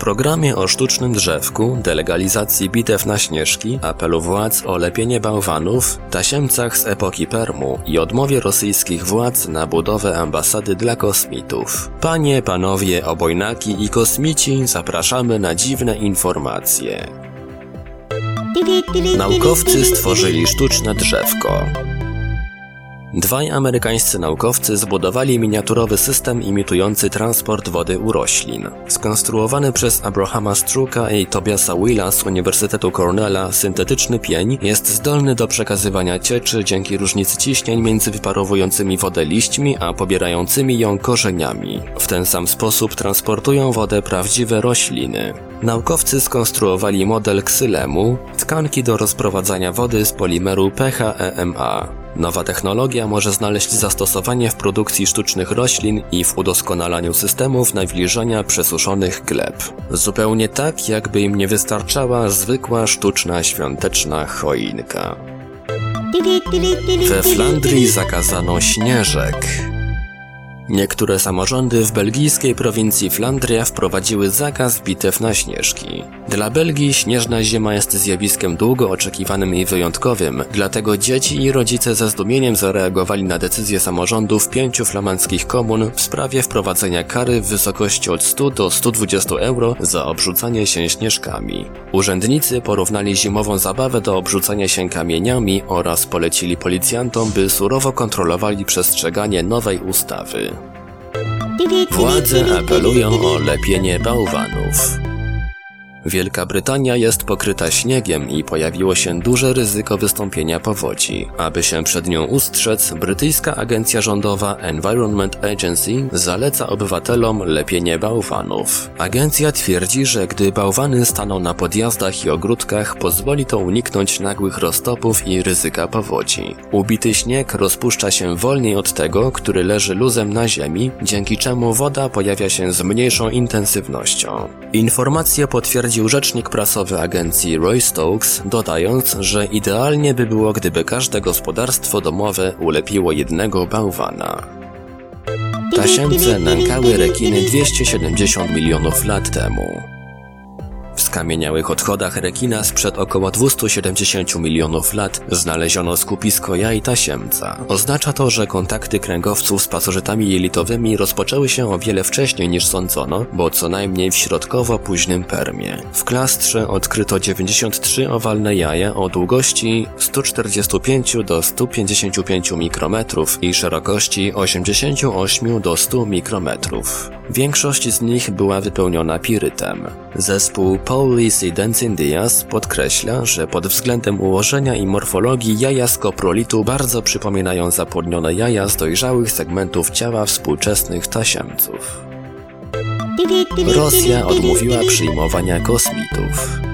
Programie o sztucznym drzewku, delegalizacji bitew na śnieżki, apelu władz o lepienie bałwanów, tasiemcach z epoki Permu i odmowie rosyjskich władz na budowę ambasady dla kosmitów. Panie, panowie, obojnaki i kosmici, zapraszamy na dziwne informacje. Naukowcy stworzyli sztuczne drzewko. Dwaj amerykańscy naukowcy zbudowali miniaturowy system imitujący transport wody u roślin. Skonstruowany przez Abrahama Struka i Tobiasa Willa z Uniwersytetu Cornella syntetyczny pień jest zdolny do przekazywania cieczy dzięki różnicy ciśnień między wyparowującymi wodę liśćmi a pobierającymi ją korzeniami. W ten sam sposób transportują wodę prawdziwe rośliny. Naukowcy skonstruowali model ksylemu, tkanki do rozprowadzania wody z polimeru PHEMA. Nowa technologia może znaleźć zastosowanie w produkcji sztucznych roślin i w udoskonalaniu systemów nawilżania przesuszonych gleb. Zupełnie tak, jakby im nie wystarczała zwykła sztuczna świąteczna choinka. We Flandrii zakazano śnieżek. Niektóre samorządy w belgijskiej prowincji Flandria wprowadziły zakaz bitew na śnieżki. Dla Belgii śnieżna zima jest zjawiskiem długo oczekiwanym i wyjątkowym, dlatego dzieci i rodzice ze zdumieniem zareagowali na decyzję samorządów pięciu flamandzkich komun w sprawie wprowadzenia kary w wysokości od 100 do 120 euro za obrzucanie się śnieżkami. Urzędnicy porównali zimową zabawę do obrzucania się kamieniami oraz polecili policjantom, by surowo kontrolowali przestrzeganie nowej ustawy. Władze apelują o lepienie bałwanów. Wielka Brytania jest pokryta śniegiem i pojawiło się duże ryzyko wystąpienia powodzi. Aby się przed nią ustrzec, brytyjska agencja rządowa Environment Agency zaleca obywatelom lepienie bałwanów. Agencja twierdzi, że gdy bałwany staną na podjazdach i ogródkach, pozwoli to uniknąć nagłych roztopów i ryzyka powodzi. Ubity śnieg rozpuszcza się wolniej od tego, który leży luzem na ziemi, dzięki czemu woda pojawia się z mniejszą intensywnością. Informacje potwierdzają stwierdził rzecznik prasowy agencji Roy Stokes, dodając, że idealnie by było, gdyby każde gospodarstwo domowe ulepiło jednego bałwana. Tasiemce nękały rekiny 270 milionów lat temu. Skamieniałych odchodach rekina sprzed około 270 milionów lat znaleziono skupisko jaj tasiemca. Oznacza to, że kontakty kręgowców z pasożytami jelitowymi rozpoczęły się o wiele wcześniej niż sądzono, bo co najmniej w środkowo-późnym Permie. W klastrze odkryto 93 owalne jaja o długości 145 do 155 mikrometrów i szerokości 88 do 100 mikrometrów. Większość z nich była wypełniona pirytem. Zespół Paulis i Dencindias podkreśla, że pod względem ułożenia i morfologii jaja z koprolitu bardzo przypominają zapłodnione jaja z dojrzałych segmentów ciała współczesnych tasiemców. Rosja odmówiła przyjmowania kosmitów.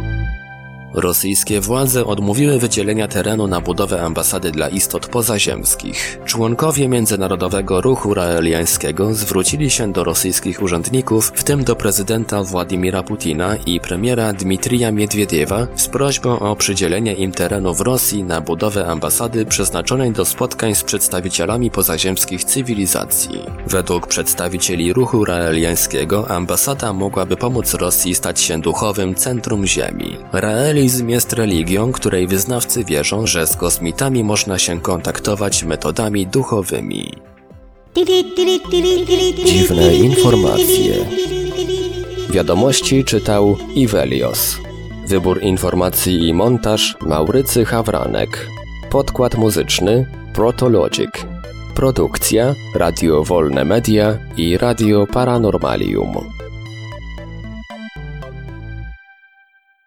Rosyjskie władze odmówiły wydzielenia terenu na budowę ambasady dla istot pozaziemskich. Członkowie Międzynarodowego Ruchu Raeliańskiego zwrócili się do rosyjskich urzędników, w tym do prezydenta Władimira Putina i premiera Dmitrija Miedwiediewa, z prośbą o przydzielenie im terenu w Rosji na budowę ambasady przeznaczonej do spotkań z przedstawicielami pozaziemskich cywilizacji. Według przedstawicieli Ruchu Raeliańskiego ambasada mogłaby pomóc Rosji stać się duchowym centrum Ziemi. Raeli Buddyzm jest religią, której wyznawcy wierzą, że z kosmitami można się kontaktować metodami duchowymi. Dziwne informacje. Wiadomości czytał Ivelios. Wybór informacji i montaż Maurycy Hawranek. Podkład muzyczny Protologic. Produkcja Radio Wolne Media i Radio Paranormalium.